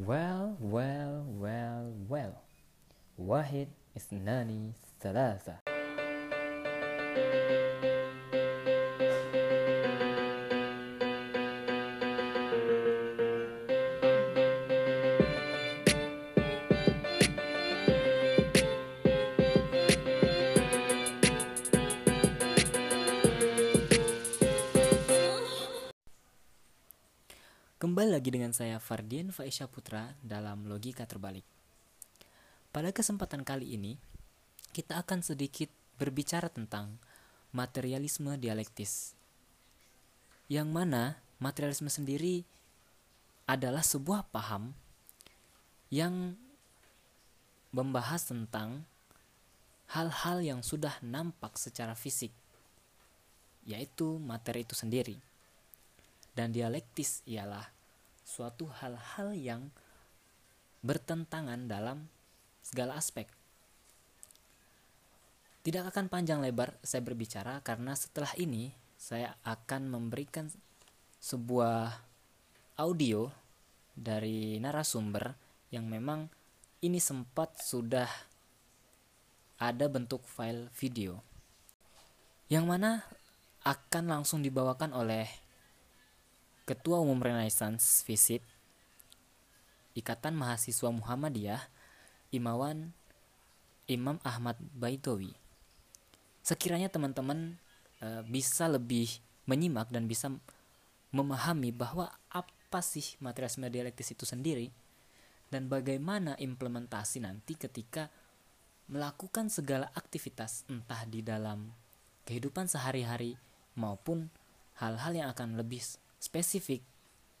Well, well, well, well. واحد اثنان ثلاثة Lagi dengan saya Fardian Faisha Putra dalam Logika Terbalik. Pada kesempatan kali ini, kita akan sedikit berbicara tentang materialisme dialektis. Yang mana materialisme sendiri adalah sebuah paham yang membahas tentang hal-hal yang sudah nampak secara fisik, yaitu materi itu sendiri dan dialektis ialah suatu hal-hal yang bertentangan dalam segala aspek. Tidak akan panjang lebar saya berbicara karena setelah ini saya akan memberikan sebuah audio dari narasumber yang memang ini sempat sudah ada bentuk file video yang mana akan langsung dibawakan oleh Ketua Umum Renaissance Visit Ikatan Mahasiswa Muhammadiyah Imawan Imam Ahmad Baitowi. Sekiranya teman-teman e, bisa lebih menyimak dan bisa memahami bahwa apa sih materialisme dialektis itu sendiri dan bagaimana implementasi nanti ketika melakukan segala aktivitas entah di dalam kehidupan sehari-hari maupun hal-hal yang akan lebih spesifik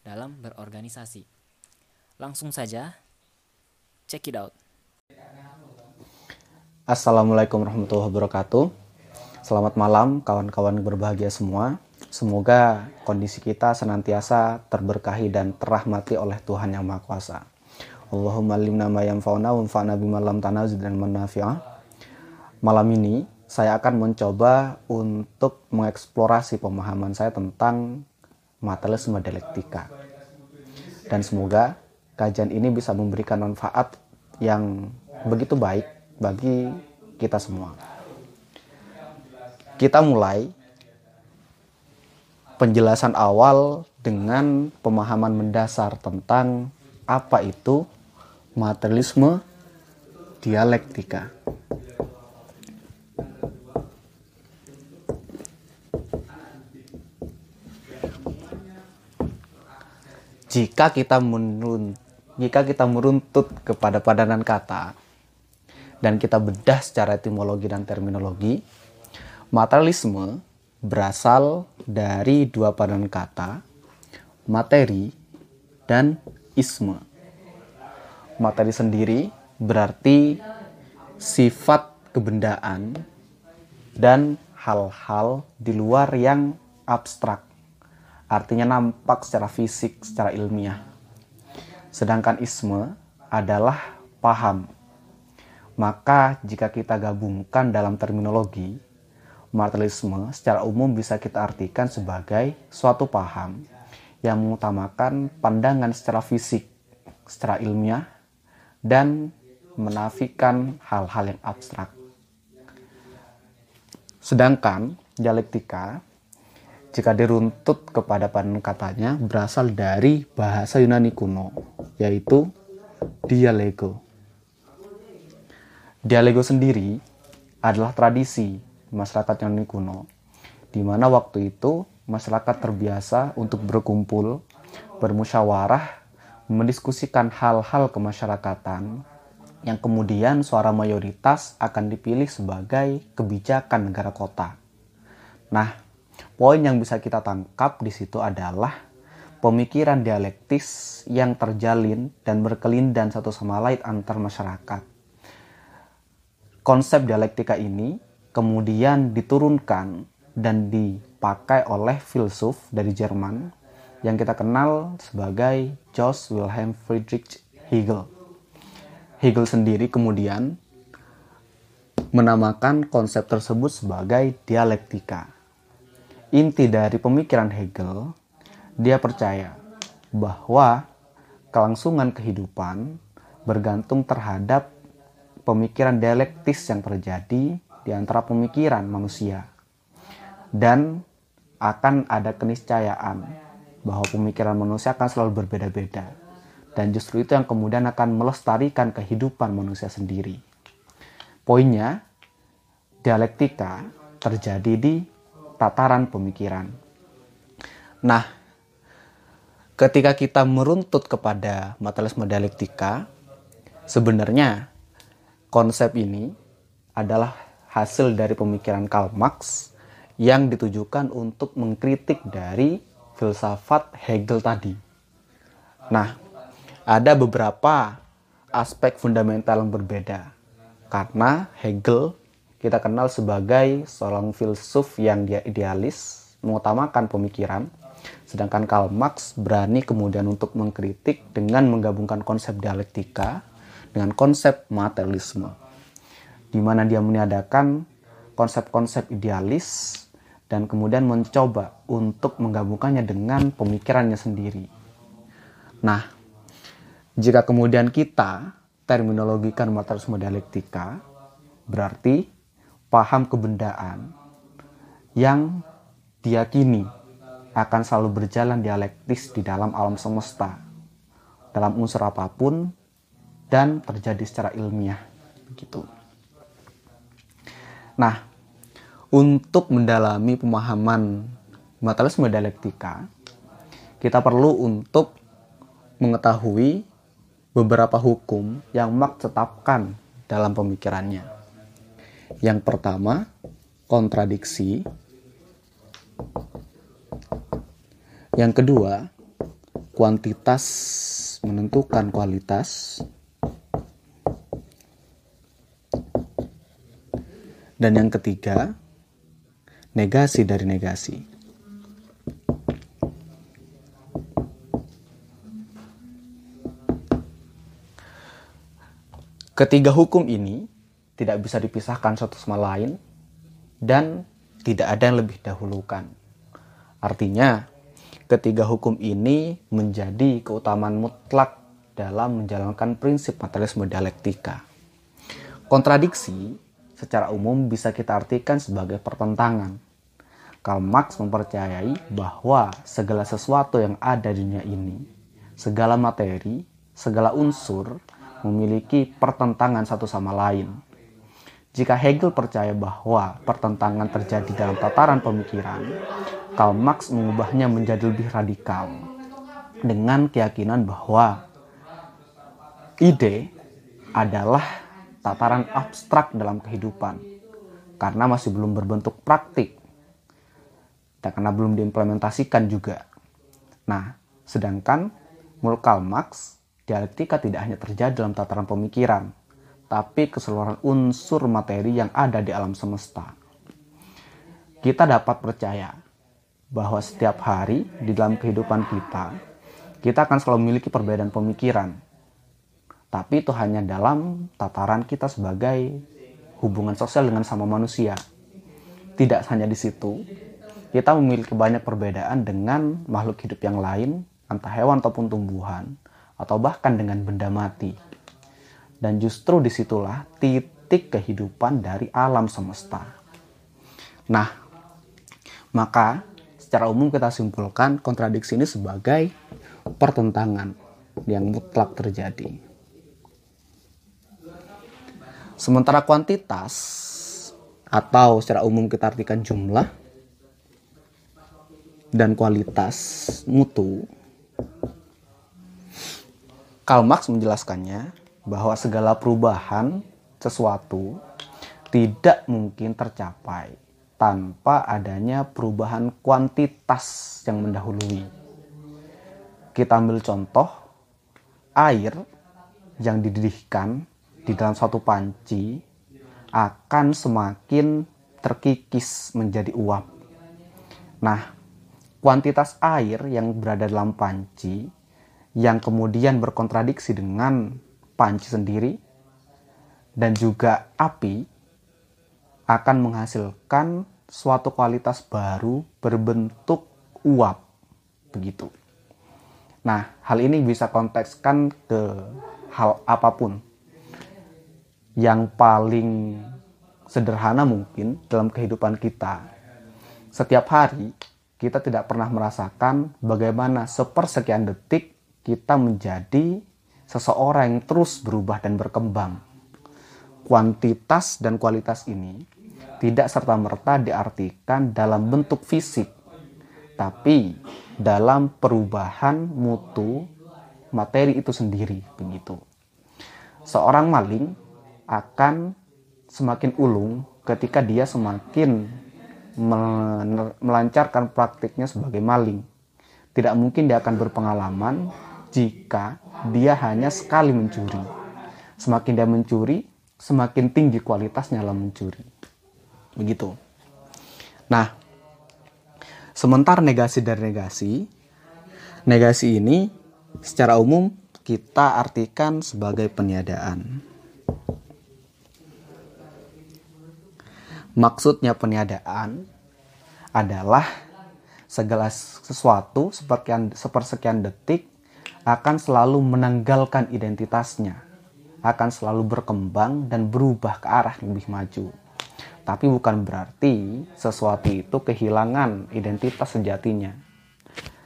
dalam berorganisasi. Langsung saja, check it out. Assalamualaikum warahmatullahi wabarakatuh. Selamat malam kawan-kawan berbahagia semua. Semoga kondisi kita senantiasa terberkahi dan terahmati oleh Tuhan Yang Maha Kuasa. Allahumma limna ma yanfa'una wa fa'na bima lam tanazid dan manafi'ah. Malam ini saya akan mencoba untuk mengeksplorasi pemahaman saya tentang materialisme dialektika. Dan semoga kajian ini bisa memberikan manfaat yang begitu baik bagi kita semua. Kita mulai penjelasan awal dengan pemahaman mendasar tentang apa itu materialisme dialektika. Jika kita menurun jika kita meruntut kepada padanan kata dan kita bedah secara etimologi dan terminologi, materialisme berasal dari dua padanan kata, materi dan isme. Materi sendiri berarti sifat kebendaan dan hal-hal di luar yang abstrak artinya nampak secara fisik, secara ilmiah. Sedangkan isme adalah paham. Maka jika kita gabungkan dalam terminologi, materialisme secara umum bisa kita artikan sebagai suatu paham yang mengutamakan pandangan secara fisik, secara ilmiah, dan menafikan hal-hal yang abstrak. Sedangkan dialektika jika diruntut kepada panen katanya berasal dari bahasa Yunani kuno, yaitu dialego. Dialego sendiri adalah tradisi masyarakat Yunani kuno, di mana waktu itu masyarakat terbiasa untuk berkumpul, bermusyawarah, mendiskusikan hal-hal kemasyarakatan yang kemudian suara mayoritas akan dipilih sebagai kebijakan negara kota. Nah, Poin yang bisa kita tangkap di situ adalah pemikiran dialektis yang terjalin dan berkelindan satu sama lain antar masyarakat. Konsep dialektika ini kemudian diturunkan dan dipakai oleh filsuf dari Jerman yang kita kenal sebagai Jos Wilhelm Friedrich Hegel. Hegel sendiri kemudian menamakan konsep tersebut sebagai dialektika inti dari pemikiran Hegel, dia percaya bahwa kelangsungan kehidupan bergantung terhadap pemikiran dialektis yang terjadi di antara pemikiran manusia. Dan akan ada keniscayaan bahwa pemikiran manusia akan selalu berbeda-beda. Dan justru itu yang kemudian akan melestarikan kehidupan manusia sendiri. Poinnya, dialektika terjadi di tataran pemikiran. Nah, ketika kita meruntut kepada materialisme dialektika, sebenarnya konsep ini adalah hasil dari pemikiran Karl Marx yang ditujukan untuk mengkritik dari filsafat Hegel tadi. Nah, ada beberapa aspek fundamental yang berbeda. Karena Hegel kita kenal sebagai seorang filsuf yang dia idealis, mengutamakan pemikiran, sedangkan Karl Marx berani kemudian untuk mengkritik dengan menggabungkan konsep dialektika dengan konsep materialisme, di mana dia meniadakan konsep-konsep idealis dan kemudian mencoba untuk menggabungkannya dengan pemikirannya sendiri. Nah, jika kemudian kita terminologikan materialisme dialektika, berarti paham kebendaan yang diyakini akan selalu berjalan dialektis di dalam alam semesta, dalam unsur apa pun, dan terjadi secara ilmiah. Begitu. Nah, untuk mendalami pemahaman materialisme dialektika, kita perlu untuk mengetahui beberapa hukum yang Marx tetapkan dalam pemikirannya. Yang pertama, kontradiksi. Yang kedua, kuantitas menentukan kualitas. Dan yang ketiga, negasi dari negasi. Ketiga hukum ini tidak bisa dipisahkan satu sama lain dan tidak ada yang lebih dahulukan. Artinya, ketiga hukum ini menjadi keutamaan mutlak dalam menjalankan prinsip materialisme dialektika. Kontradiksi secara umum bisa kita artikan sebagai pertentangan. Karl Marx mempercayai bahwa segala sesuatu yang ada di dunia ini, segala materi, segala unsur memiliki pertentangan satu sama lain. Jika Hegel percaya bahwa pertentangan terjadi dalam tataran pemikiran, Karl Marx mengubahnya menjadi lebih radikal dengan keyakinan bahwa ide adalah tataran abstrak dalam kehidupan karena masih belum berbentuk praktik dan karena belum diimplementasikan juga. Nah, sedangkan menurut Karl Marx, dialektika tidak hanya terjadi dalam tataran pemikiran, tapi keseluruhan unsur materi yang ada di alam semesta. Kita dapat percaya bahwa setiap hari di dalam kehidupan kita, kita akan selalu memiliki perbedaan pemikiran, tapi itu hanya dalam tataran kita sebagai hubungan sosial dengan sama manusia. Tidak hanya di situ, kita memiliki banyak perbedaan dengan makhluk hidup yang lain, entah hewan ataupun tumbuhan, atau bahkan dengan benda mati. Dan justru di situlah titik kehidupan dari alam semesta. Nah, maka secara umum kita simpulkan kontradiksi ini sebagai pertentangan yang mutlak terjadi. Sementara kuantitas atau secara umum kita artikan jumlah dan kualitas mutu. Karl Marx menjelaskannya bahwa segala perubahan sesuatu tidak mungkin tercapai tanpa adanya perubahan kuantitas yang mendahului. Kita ambil contoh air yang dididihkan di dalam suatu panci akan semakin terkikis menjadi uap. Nah, kuantitas air yang berada dalam panci yang kemudian berkontradiksi dengan panci sendiri dan juga api akan menghasilkan suatu kualitas baru berbentuk uap begitu. Nah, hal ini bisa kontekskan ke hal apa pun. Yang paling sederhana mungkin dalam kehidupan kita. Setiap hari kita tidak pernah merasakan bagaimana sepersekian detik kita menjadi seseorang yang terus berubah dan berkembang. Kuantitas dan kualitas ini tidak serta-merta diartikan dalam bentuk fisik, tapi dalam perubahan mutu materi itu sendiri begitu. Seorang maling akan semakin ulung ketika dia semakin melancarkan praktiknya sebagai maling. Tidak mungkin dia akan berpengalaman jika dia hanya sekali mencuri. Semakin dia mencuri, semakin tinggi kualitasnya dalam mencuri. Begitu. Nah, sementara negasi dari negasi, negasi ini secara umum kita artikan sebagai peniadaan. Maksudnya peniadaan adalah segala sesuatu sepersekian, sepersekian detik akan selalu menanggalkan identitasnya, akan selalu berkembang dan berubah ke arah yang lebih maju. Tapi bukan berarti sesuatu itu kehilangan identitas sejatinya.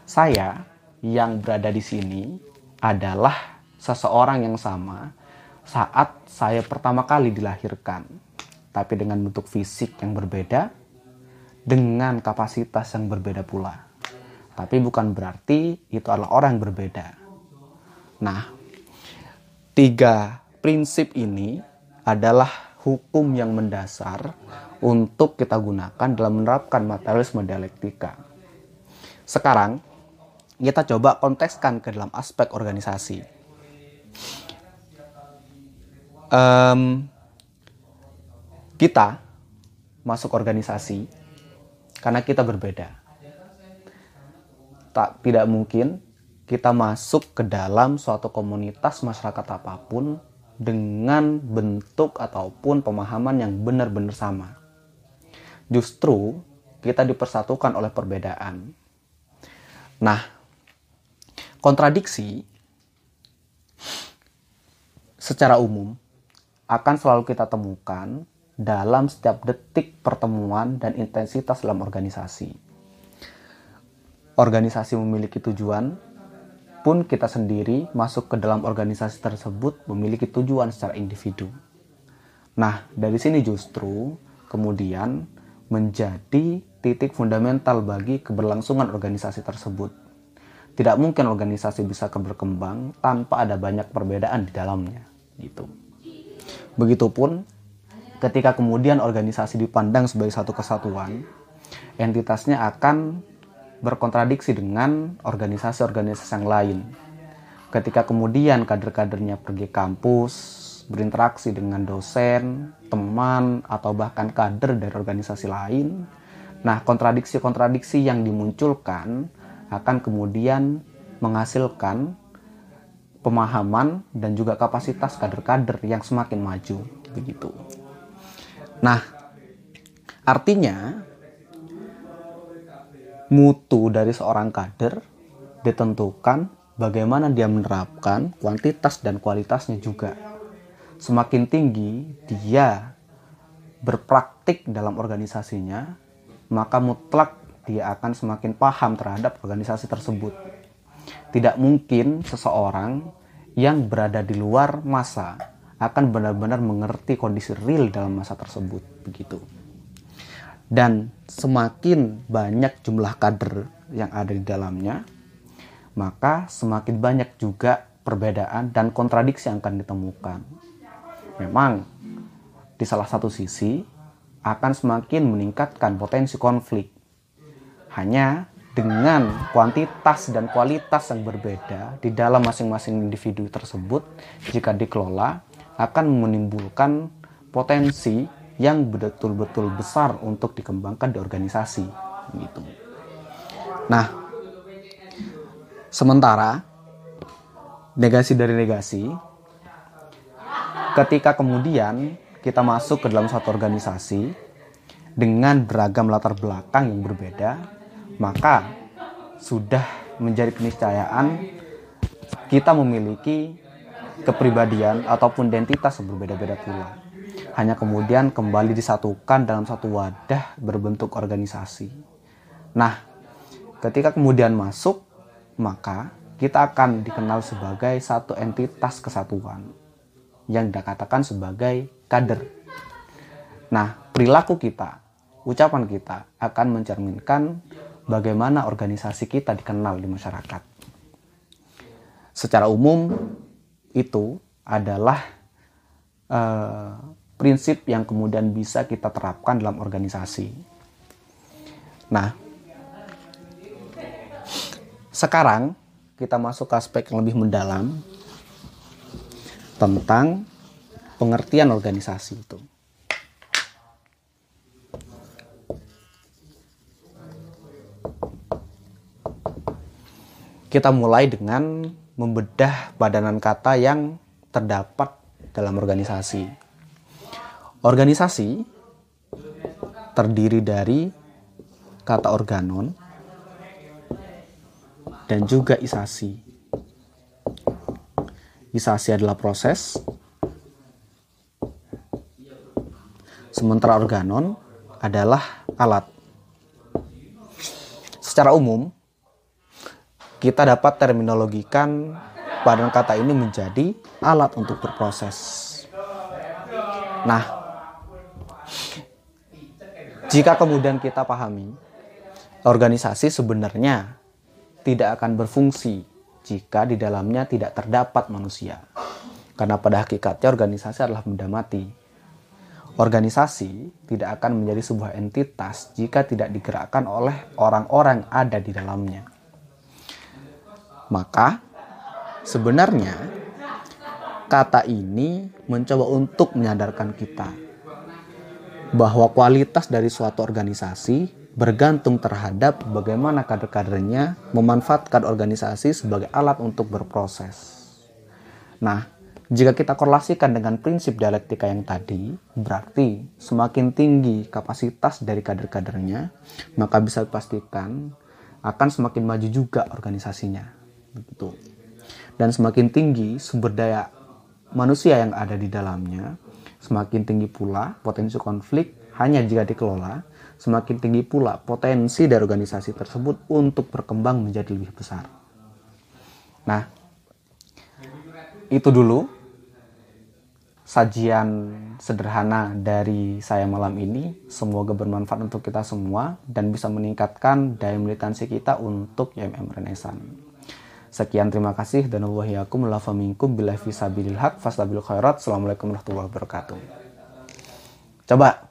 Saya yang berada di sini adalah seseorang yang sama saat saya pertama kali dilahirkan, tapi dengan bentuk fisik yang berbeda, dengan kapasitas yang berbeda pula. Tapi bukan berarti itu adalah orang yang berbeda Nah, tiga prinsip ini adalah hukum yang mendasar untuk kita gunakan dalam menerapkan materialisme dialektika. Sekarang, kita coba kontekskan ke dalam aspek organisasi. Um, kita masuk organisasi karena kita berbeda. Tak tidak mungkin kita masuk ke dalam suatu komunitas masyarakat apa pun dengan bentuk ataupun pemahaman yang benar-benar sama. Justru kita dipersatukan oleh perbedaan. Nah, kontradiksi secara umum akan selalu kita temukan dalam setiap detik pertemuan dan intensitas dalam organisasi. Organisasi memiliki tujuan, pun kita sendiri masuk ke dalam organisasi tersebut memiliki tujuan secara individu. Nah, dari sini justru kemudian menjadi titik fundamental bagi keberlangsungan organisasi tersebut. Tidak mungkin organisasi bisa berkembang tanpa ada banyak perbedaan di dalamnya, gitu. Begitupun ketika kemudian organisasi dipandang sebagai satu kesatuan, entitasnya akan berkontradiksi dengan organisasi-organisasi yang lain. Ketika kemudian kader-kadernya pergi kampus, berinteraksi dengan dosen, teman, atau bahkan kader dari organisasi lain, nah kontradiksi-kontradiksi yang dimunculkan akan kemudian menghasilkan pemahaman dan juga kapasitas kader-kader yang semakin maju begitu. Nah, artinya mutu dari seorang kader ditentukan bagaimana dia menerapkan kuantitas dan kualitasnya juga. Semakin tinggi dia berpraktik dalam organisasinya, maka mutlak dia akan semakin paham terhadap organisasi tersebut. Tidak mungkin seseorang yang berada di luar masa akan benar-benar mengerti kondisi real dalam masa tersebut begitu dan semakin banyak jumlah kader yang ada di dalamnya, maka semakin banyak juga perbedaan dan kontradiksi yang akan ditemukan. Memang, di salah satu sisi akan semakin meningkatkan potensi konflik. Hanya dengan kuantitas dan kualitas yang berbeda di dalam masing-masing individu tersebut, jika dikelola, akan menimbulkan potensi yang betul-betul besar untuk dikembangkan di organisasi gitu. Nah, sementara negasi dari negasi ketika kemudian kita masuk ke dalam satu organisasi dengan beragam latar belakang yang berbeda, maka sudah menjadi keniscayaan kita memiliki kepribadian ataupun identitas yang berbeda-beda pula. Hanya kemudian kembali disatukan dalam satu wadah berbentuk organisasi. Nah, ketika kemudian masuk, maka kita akan dikenal sebagai satu entitas kesatuan yang dikatakan sebagai kader. Nah, perilaku kita, ucapan kita akan mencerminkan bagaimana organisasi kita dikenal di masyarakat. Secara umum, itu adalah uh, prinsip yang kemudian bisa kita terapkan dalam organisasi. Nah, sekarang kita masuk ke aspek yang lebih mendalam tentang pengertian organisasi itu. Kita mulai dengan membedah padanan kata yang terdapat dalam organisasi. Organisasi terdiri dari kata organon dan juga isasi. Isasi adalah proses, sementara organon adalah alat. Secara umum, kita dapat terminologikan padanan kata ini menjadi alat untuk berproses. Nah, jika kemudian kita pahami, organisasi sebenarnya tidak akan berfungsi jika di dalamnya tidak terdapat manusia. Karena pada hakikatnya organisasi adalah benda mati. Organisasi tidak akan menjadi sebuah entitas jika tidak digerakkan oleh orang-orang ada di dalamnya. Maka sebenarnya kata ini mencoba untuk menyadarkan kita bahwa kualitas dari suatu organisasi bergantung terhadap bagaimana kader-kadernya memanfaatkan organisasi sebagai alat untuk berproses. Nah, jika kita korelasikan dengan prinsip dialektika yang tadi, berarti semakin tinggi kapasitas dari kader-kadernya, maka bisa dipastikan akan semakin maju juga organisasinya begitu dan semakin tinggi sumber daya manusia yang ada di dalamnya semakin tinggi pula potensi konflik hanya jika dikelola semakin tinggi pula potensi dari organisasi tersebut untuk berkembang menjadi lebih besar nah itu dulu sajian sederhana dari saya malam ini. Semoga bermanfaat untuk kita semua dan bisa meningkatkan daya militansi kita untuk YMM Renaissance. Sekian terima kasih dan wahiyakum lafa minkum bila fisabilil haq fastabil khairat. Assalamualaikum warahmatullahi wabarakatuh. Coba